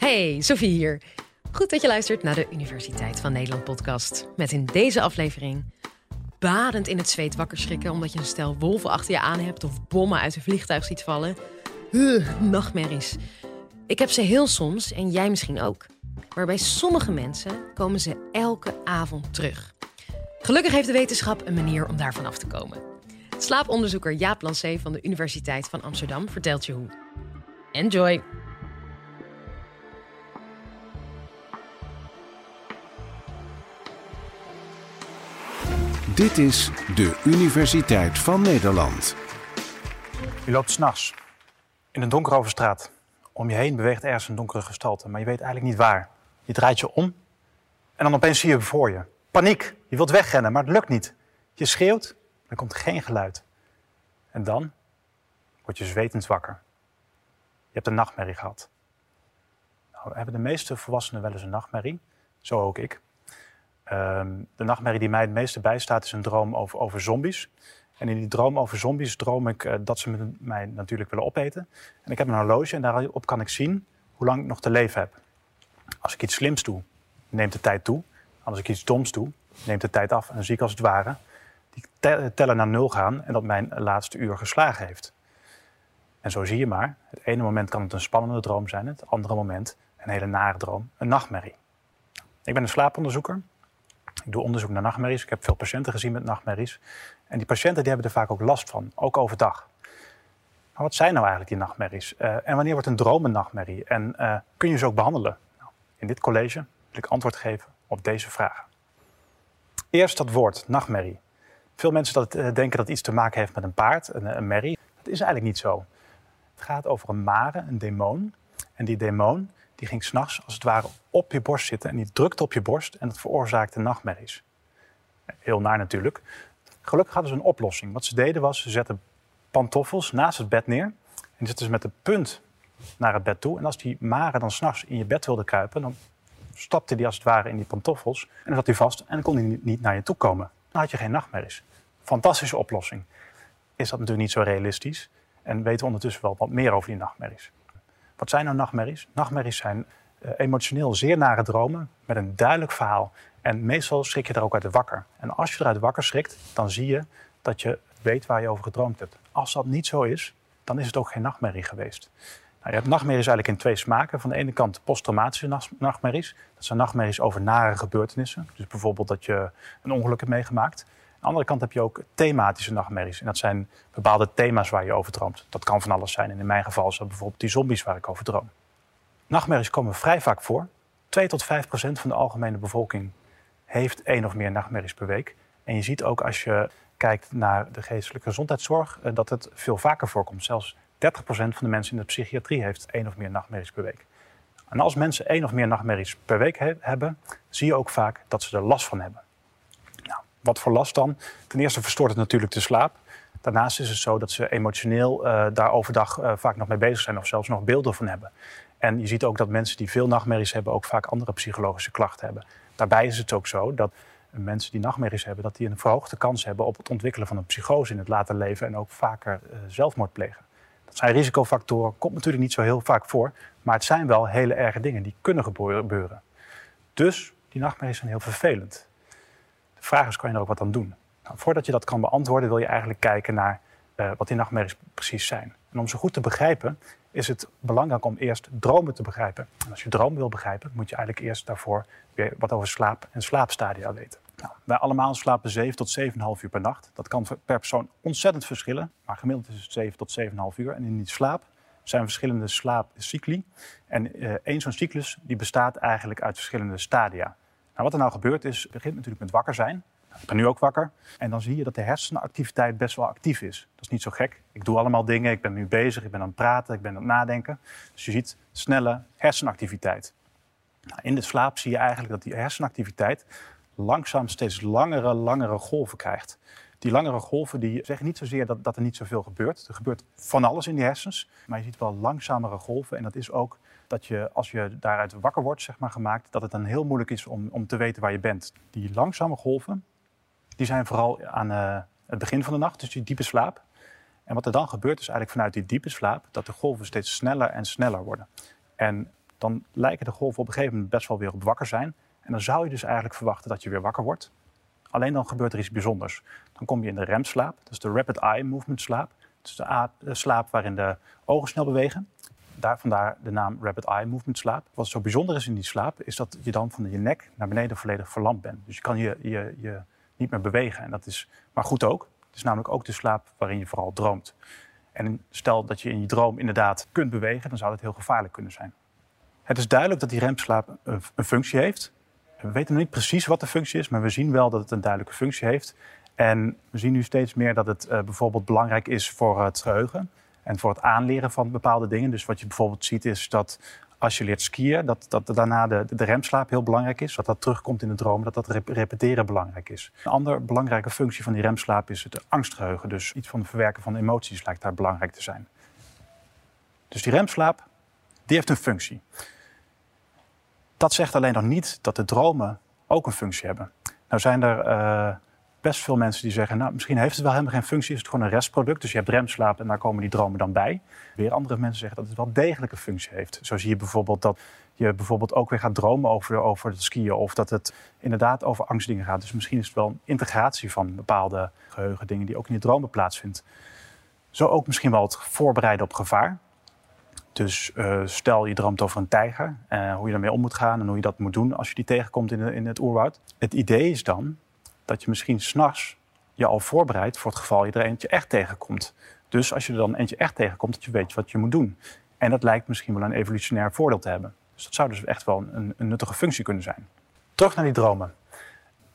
Hey, Sophie hier. Goed dat je luistert naar de Universiteit van Nederland podcast. Met in deze aflevering badend in het zweet wakker schrikken omdat je een stel wolven achter je aan hebt of bommen uit een vliegtuig ziet vallen. Huh, nachtmerries. Ik heb ze heel soms en jij misschien ook. Maar bij sommige mensen komen ze elke avond terug. Gelukkig heeft de wetenschap een manier om daarvan af te komen. Slaaponderzoeker Jaap Lancé van de Universiteit van Amsterdam vertelt je hoe. Enjoy! Dit is de Universiteit van Nederland. Je loopt s'nachts in een donkere straat. Om je heen beweegt ergens een donkere gestalte, maar je weet eigenlijk niet waar. Je draait je om en dan opeens zie je voor je. Paniek, je wilt wegrennen, maar het lukt niet. Je schreeuwt, er komt geen geluid. En dan word je zwetend wakker. Je hebt een nachtmerrie gehad. Nou, hebben de meeste volwassenen wel eens een nachtmerrie. Zo ook ik. Ehm, de nachtmerrie die mij het meeste bijstaat is een droom over, over zombies. En in die droom over zombies droom ik eh, dat ze mij natuurlijk willen opeten. En ik heb een horloge en daarop kan ik zien hoe lang ik nog te leven heb. Als ik iets slims doe, neemt de tijd toe. Als ik iets doms doe, neemt de tijd af. En dan zie ik als het ware die tellen naar nul gaan en dat mijn laatste uur geslagen heeft. En zo zie je maar, het ene moment kan het een spannende droom zijn, het andere moment een hele nare droom, een nachtmerrie. Ik ben een slaaponderzoeker. Ik doe onderzoek naar nachtmerries. Ik heb veel patiënten gezien met nachtmerries. En die patiënten die hebben er vaak ook last van, ook overdag. Maar wat zijn nou eigenlijk die nachtmerries? Uh, en wanneer wordt een droom een nachtmerrie? En uh, kun je ze ook behandelen? Nou, in dit college wil ik antwoord geven op deze vragen. Eerst dat woord, nachtmerrie. Veel mensen dat, uh, denken dat iets te maken heeft met een paard, een, een merrie. Dat is eigenlijk niet zo. Het gaat over een mare, een demon. En die demon die ging s'nachts als het ware op je borst zitten en die drukte op je borst en dat veroorzaakte nachtmerries. Heel naar natuurlijk. Gelukkig hadden ze een oplossing. Wat ze deden was, ze zetten pantoffels naast het bed neer en zetten ze met de punt naar het bed toe. En als die mare dan s'nachts in je bed wilde kruipen, dan stapte die als het ware in die pantoffels en dan zat hij vast en dan kon hij niet naar je toe komen. Dan had je geen nachtmerries. Fantastische oplossing. Is dat natuurlijk niet zo realistisch en weten we ondertussen wel wat meer over die nachtmerries. Wat zijn nou nachtmerries? Nachtmerries zijn uh, emotioneel zeer nare dromen met een duidelijk verhaal. En meestal schrik je er ook uit wakker. En als je eruit wakker schrikt, dan zie je dat je weet waar je over gedroomd hebt. Als dat niet zo is, dan is het ook geen nachtmerrie geweest. Nou, je hebt nachtmerries eigenlijk in twee smaken. Van de ene kant posttraumatische nachtmerries. Dat zijn nachtmerries over nare gebeurtenissen. Dus bijvoorbeeld dat je een ongeluk hebt meegemaakt. Aan de andere kant heb je ook thematische nachtmerries. En dat zijn bepaalde thema's waar je over droomt. Dat kan van alles zijn. En in mijn geval is dat bijvoorbeeld die zombies waar ik over droom. Nachtmerries komen vrij vaak voor. 2 tot 5 procent van de algemene bevolking heeft één of meer nachtmerries per week. En je ziet ook als je kijkt naar de geestelijke gezondheidszorg eh, dat het veel vaker voorkomt. Zelfs 30 procent van de mensen in de psychiatrie heeft één of meer nachtmerries per week. En als mensen één of meer nachtmerries per week hebben, zie je ook vaak dat ze er last van hebben. Wat voor last dan? Ten eerste verstoort het natuurlijk de slaap. Daarnaast is het zo dat ze emotioneel uh, daar overdag uh, vaak nog mee bezig zijn of zelfs nog beelden van hebben. En je ziet ook dat mensen die veel nachtmerries hebben ook vaak andere psychologische klachten hebben. Daarbij is het ook zo dat mensen die nachtmerries hebben, dat die een verhoogde kans hebben op het ontwikkelen van een psychose in het later leven en ook vaker uh, zelfmoord plegen. Dat zijn risicofactoren, komt natuurlijk niet zo heel vaak voor, maar het zijn wel hele erge dingen die kunnen gebeuren. Dus die nachtmerries zijn heel vervelend. Is, kan je er ook wat aan doen? Nou, voordat je dat kan beantwoorden, wil je eigenlijk kijken naar uh, wat die nachtmerries precies zijn. En om ze goed te begrijpen, is het belangrijk om eerst dromen te begrijpen. En als je dromen wil begrijpen, moet je eigenlijk eerst daarvoor weer wat over slaap en slaapstadia weten. Nou, wij allemaal slapen 7 tot 7,5 uur per nacht. Dat kan per persoon ontzettend verschillen, maar gemiddeld is het 7 tot 7,5 uur. En in die slaap zijn verschillende slaapcycli. En uh, één zo'n cyclus die bestaat eigenlijk uit verschillende stadia. Wat er nou gebeurt is, begint natuurlijk met wakker zijn. Ik ben nu ook wakker. En dan zie je dat de hersenactiviteit best wel actief is. Dat is niet zo gek. Ik doe allemaal dingen. Ik ben nu bezig. Ik ben aan het praten. Ik ben aan het nadenken. Dus je ziet snelle hersenactiviteit. Nou, in de slaap zie je eigenlijk dat die hersenactiviteit langzaam steeds langere, langere golven krijgt. Die langere golven die zeggen niet zozeer dat, dat er niet zoveel gebeurt. Er gebeurt van alles in die hersens. Maar je ziet wel langzamere golven. En dat is ook dat je, als je daaruit wakker wordt, zeg maar, gemaakt, dat het dan heel moeilijk is om, om te weten waar je bent. Die langzame golven, die zijn vooral aan uh, het begin van de nacht, dus die diepe slaap. En wat er dan gebeurt, is eigenlijk vanuit die diepe slaap dat de golven steeds sneller en sneller worden. En dan lijken de golven op een gegeven moment best wel weer op wakker zijn. En dan zou je dus eigenlijk verwachten dat je weer wakker wordt. Alleen dan gebeurt er iets bijzonders. Dan kom je in de remslaap, dus de rapid eye movement slaap. Dus de, de slaap waarin de ogen snel bewegen. Daar vandaar de naam rapid eye movement slaap. Wat zo bijzonder is in die slaap, is dat je dan van je nek naar beneden volledig verlamd bent. Dus je kan je, je, je niet meer bewegen. En dat is maar goed ook. Het is namelijk ook de slaap waarin je vooral droomt. En stel dat je in je droom inderdaad kunt bewegen, dan zou dat heel gevaarlijk kunnen zijn. Het is duidelijk dat die remslaap een functie heeft. We weten nog niet precies wat de functie is, maar we zien wel dat het een duidelijke functie heeft. En we zien nu steeds meer dat het uh, bijvoorbeeld belangrijk is voor het geheugen en voor het aanleren van bepaalde dingen. Dus wat je bijvoorbeeld ziet is dat als je leert skiën, dat, dat daarna de, de remslaap heel belangrijk is. Dat dat terugkomt in de droom, dat dat repeteren belangrijk is. Een andere belangrijke functie van die remslaap is het angstgeheugen. Dus iets van het verwerken van emoties lijkt daar belangrijk te zijn. Dus die remslaap, die heeft een functie. Dat zegt alleen nog niet dat de dromen ook een functie hebben. Nou zijn er uh, best veel mensen die zeggen, nou, misschien heeft het wel helemaal geen functie, is het gewoon een restproduct. Dus je hebt remslaap en daar komen die dromen dan bij. Weer andere mensen zeggen dat het wel degelijk een functie heeft. Zo zie je bijvoorbeeld dat je bijvoorbeeld ook weer gaat dromen over, over het skiën of dat het inderdaad over angstdingen gaat. Dus misschien is het wel een integratie van bepaalde geheugen dingen die ook in je dromen plaatsvindt. Zo ook misschien wel het voorbereiden op gevaar. Dus uh, stel je droomt over een tijger, uh, hoe je daarmee om moet gaan en hoe je dat moet doen als je die tegenkomt in, in het oerwoud. Het idee is dan dat je misschien s'nachts je al voorbereidt voor het geval je er eentje echt tegenkomt. Dus als je er dan eentje echt tegenkomt, dat je weet wat je moet doen. En dat lijkt misschien wel een evolutionair voordeel te hebben. Dus dat zou dus echt wel een, een nuttige functie kunnen zijn. Terug naar die dromen.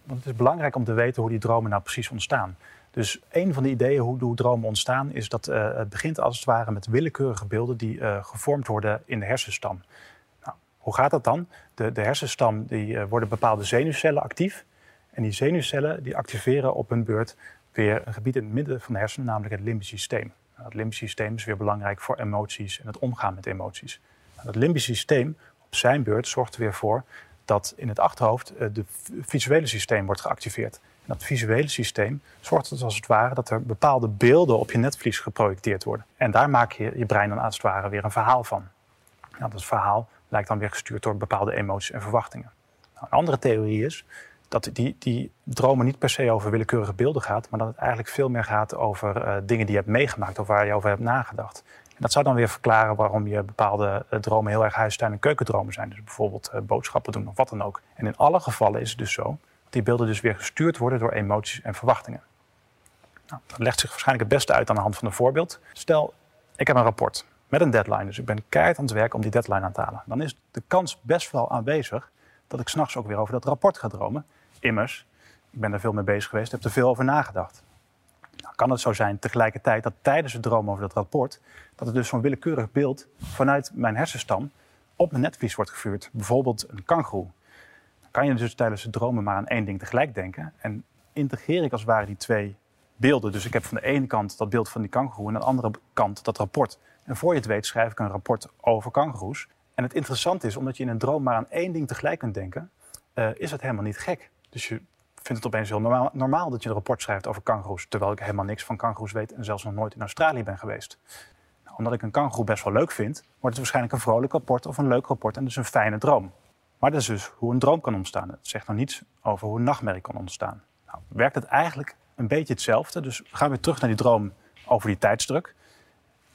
Want het is belangrijk om te weten hoe die dromen nou precies ontstaan. Dus een van de ideeën hoe, hoe dromen ontstaan is dat uh, het begint als het ware met willekeurige beelden die uh, gevormd worden in de hersenstam. Nou, hoe gaat dat dan? De, de hersenstam die uh, worden bepaalde zenuwcellen actief. En die zenuwcellen die activeren op hun beurt weer een gebied in het midden van de hersenen, namelijk het limbisch systeem. Nou, het limbisch systeem is weer belangrijk voor emoties en het omgaan met emoties. Nou, het limbisch systeem op zijn beurt zorgt er weer voor dat in het achterhoofd het visuele systeem wordt geactiveerd. Dat visuele systeem zorgt er als het ware dat er bepaalde beelden op je netvlies geprojecteerd worden. En daar maak je je brein dan als het ware weer een verhaal van. Nou, dat verhaal lijkt dan weer gestuurd door bepaalde emoties en verwachtingen. Nou, een andere theorie is dat die, die dromen niet per se over willekeurige beelden gaat, maar dat het eigenlijk veel meer gaat over uh, dingen die je hebt meegemaakt of waar je over hebt nagedacht. En dat zou dan weer verklaren waarom je bepaalde uh, dromen heel erg huistuin- en keukendromen zijn. Dus bijvoorbeeld uh, boodschappen doen of wat dan ook. En in alle gevallen is het dus zo die beelden dus weer gestuurd worden door emoties en verwachtingen. Nou, dat legt zich waarschijnlijk het beste uit aan de hand van een voorbeeld. Stel, ik heb een rapport met een deadline, dus ik ben keihard aan het werk om die deadline aan te halen. Dan is de kans best wel aanwezig dat ik s'nachts ook weer over dat rapport ga dromen. Immers, ik ben er veel mee bezig geweest, heb er veel over nagedacht. Nou, kan het zo zijn tegelijkertijd dat tijdens het dromen over dat rapport, dat er dus zo'n willekeurig beeld vanuit mijn hersenstam op mijn netvlies wordt gevuurd. Bijvoorbeeld een kangoeroe kan je dus tijdens het dromen maar aan één ding tegelijk denken. En integreer ik als het ware die twee beelden. Dus ik heb van de ene kant dat beeld van die kangoeroe en aan de andere kant dat rapport. En voor je het weet schrijf ik een rapport over kangoeroes. En het interessante is, omdat je in een droom maar aan één ding tegelijk kunt denken, uh, is het helemaal niet gek. Dus je vindt het opeens heel normaal, normaal dat je een rapport schrijft over kangoeroes, terwijl ik helemaal niks van kangoeroes weet en zelfs nog nooit in Australië ben geweest. Nou, omdat ik een kangoeroe best wel leuk vind, wordt het waarschijnlijk een vrolijk rapport of een leuk rapport en dus een fijne droom. Maar dat is dus hoe een droom kan ontstaan. Het zegt nog niets over hoe een nachtmerrie kan ontstaan. Nou, werkt het eigenlijk een beetje hetzelfde. Dus we gaan weer terug naar die droom over die tijdsdruk.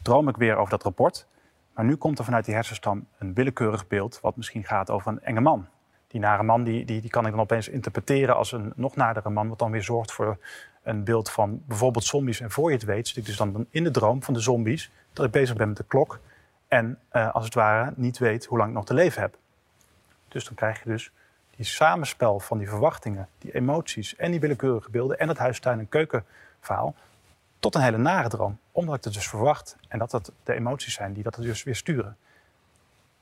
Droom ik weer over dat rapport. Maar nu komt er vanuit die hersenstam een willekeurig beeld... wat misschien gaat over een enge man. Die nare man die, die, die kan ik dan opeens interpreteren als een nog nadere man... wat dan weer zorgt voor een beeld van bijvoorbeeld zombies. En voor je het weet zit ik dus dan in de droom van de zombies... dat ik bezig ben met de klok en uh, als het ware niet weet hoe lang ik nog te leven heb. Dus dan krijg je dus die samenspel van die verwachtingen, die emoties en die willekeurige beelden en het huistuin- en keukenverhaal tot een hele nare droom. Omdat ik het dus verwacht en dat dat de emoties zijn die dat dus weer sturen.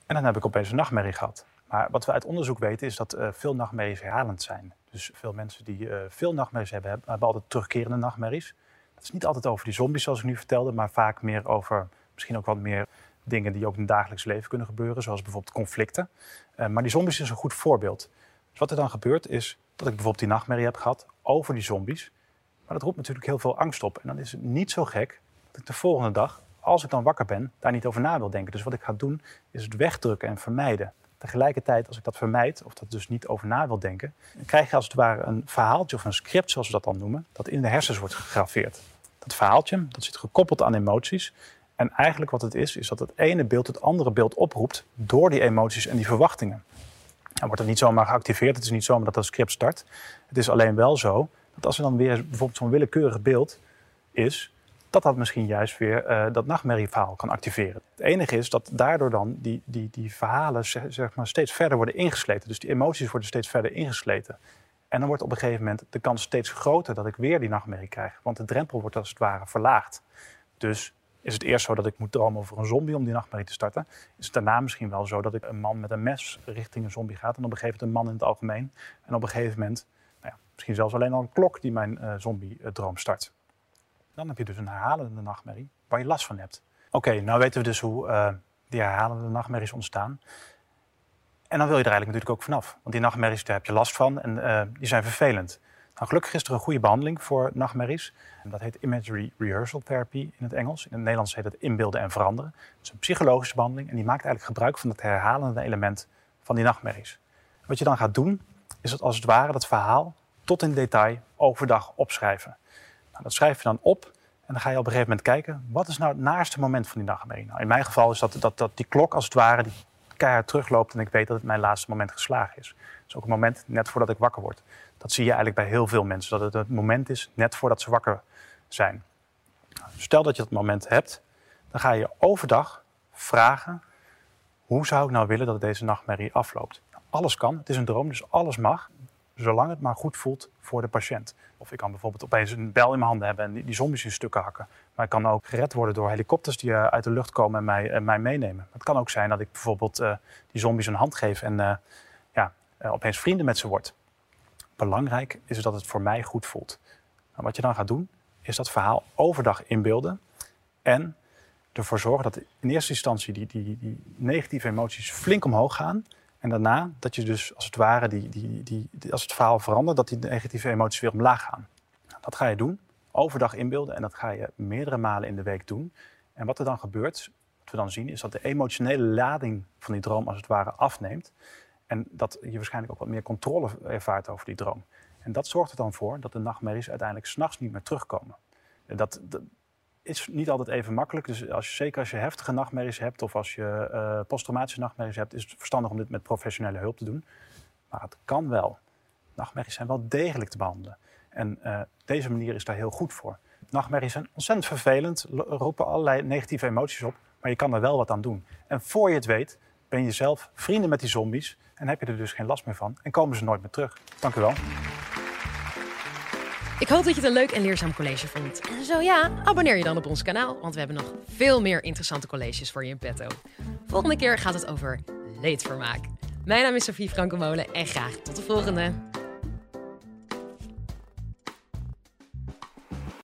En dan heb ik opeens een nachtmerrie gehad. Maar wat we uit onderzoek weten is dat uh, veel nachtmerries herhalend zijn. Dus veel mensen die uh, veel nachtmerries hebben, hebben altijd terugkerende nachtmerries. Het is niet altijd over die zombies zoals ik nu vertelde, maar vaak meer over misschien ook wat meer dingen die ook in het dagelijks leven kunnen gebeuren, zoals bijvoorbeeld conflicten. Uh, maar die zombies is een goed voorbeeld. Dus wat er dan gebeurt is dat ik bijvoorbeeld die nachtmerrie heb gehad over die zombies. Maar dat roept natuurlijk heel veel angst op. En dan is het niet zo gek dat ik de volgende dag als ik dan wakker ben, daar niet over na wil denken. Dus wat ik ga doen, is het wegdrukken en vermijden. Tegelijkertijd, als ik dat vermijd, of dat dus niet over na wil denken, krijg je als het ware een verhaaltje of een script, zoals we dat dan noemen, dat in de hersens wordt gegraveerd. Dat verhaaltje, dat zit gekoppeld aan emoties. En eigenlijk wat het is, is dat het ene beeld het andere beeld oproept door die emoties en die verwachtingen. Dan wordt het niet zomaar geactiveerd, het is niet zomaar dat dat script start. Het is alleen wel zo dat als er dan weer bijvoorbeeld zo'n willekeurig beeld is, dat dat misschien juist weer uh, dat nachtmerrieverhaal kan activeren. Het enige is dat daardoor dan die, die, die verhalen zeg maar, steeds verder worden ingesleten. Dus die emoties worden steeds verder ingesleten. En dan wordt op een gegeven moment de kans steeds groter dat ik weer die nachtmerrie krijg. Want de drempel wordt als het ware verlaagd. Dus is het eerst zo dat ik moet dromen over een zombie om die nachtmerrie te starten. Is het daarna misschien wel zo dat ik een man met een mes richting een zombie gaat. En op een gegeven moment een man in het algemeen. En op een gegeven moment, nou ja, misschien zelfs alleen al een klok die mijn uh, zombie-droom start. Dan heb je dus een herhalende nachtmerrie waar je last van hebt. Oké, nou weten we dus hoe uh, die herhalende nachtmerries ontstaan. En dan wil je er eigenlijk natuurlijk ook vanaf. Want die nachtmerries, daar heb je last van en die zijn vervelend. Nou, gelukkig is er een goede behandeling voor nachtmerries. Dat heet Imagery Rehearsal Therapy in het Engels. In het Nederlands heet het inbeelden en veranderen. Dat is een psychologische behandeling en die maakt eigenlijk gebruik van het herhalende element van die nachtmerries. Wat je dan gaat doen, is het als het ware dat verhaal tot in detail overdag opschrijven. Nou, dat schrijf je dan op en dan ga je op een gegeven moment kijken, wat is nou het naaste moment van die nachtmerrie? Nou, in mijn geval is dat, dat, dat die klok als het ware die keihard terugloopt en ik weet dat het mijn laatste moment geslagen is. Dat is ook een moment net voordat ik wakker word. Dat zie je eigenlijk bij heel veel mensen, dat het het moment is net voordat ze wakker zijn. Stel dat je dat moment hebt, dan ga je overdag vragen, hoe zou ik nou willen dat deze nachtmerrie afloopt? Alles kan, het is een droom, dus alles mag zolang het maar goed voelt voor de patiënt. Of ik kan bijvoorbeeld opeens een bel in mijn handen hebben en die, zombies in stukken hakken. Maar ik kan ook gered worden door helikopters die uh, uit de lucht komen en mij, mij meenemen. Het kan ook zijn dat ik bijvoorbeeld uh, die zombies een hand geef en ja, opeens vrienden met ze word. Belangrijk is dat het voor mij goed voelt. Nou, wat je dan gaat doen, is dat verhaal overdag inbeelden en ervoor zorgen dat in eerste instantie die, die, die negatieve emoties flink omhoog gaan. En daarna dat je dus als het ware, die, die, die, als het verhaal verandert, dat die negatieve emoties weer omlaag gaan. Dat ga je doen, overdag inbeelden en dat ga je meerdere malen in de week doen. En wat er dan gebeurt, wat we dan zien, is dat de emotionele lading van die droom als het ware afneemt. En dat je waarschijnlijk ook wat meer controle ervaart over die droom. En dat zorgt er dan voor dat de nachtmerries uiteindelijk s'nachts niet meer terugkomen. Dat, dat, is niet altijd even makkelijk. Dus als zeker als je heftige nachtmerries hebt of als je uh, posttraumatische nachtmerries hebt, is het verstandig om dit met professionele hulp te doen. Maar het kan wel. Nachtmerries zijn wel degelijk te behandelen. En uh, deze manier is daar heel goed voor. Nachtmerries zijn ontzettend vervelend, roepen allerlei negatieve emoties op, maar je kan er wel wat aan doen. En voor je het weet, ben je zelf vrienden met die zombies en heb je er dus geen last meer van en komen ze nooit meer terug. Dank u wel. Ik hoop dat je het een leuk en leerzaam college vond. En zo ja, abonneer je dan op ons kanaal, want we hebben nog veel meer interessante colleges voor je in petto. Volgende keer gaat het over leedvermaak. Mijn naam is Sofie Frankenmolen en graag tot de volgende.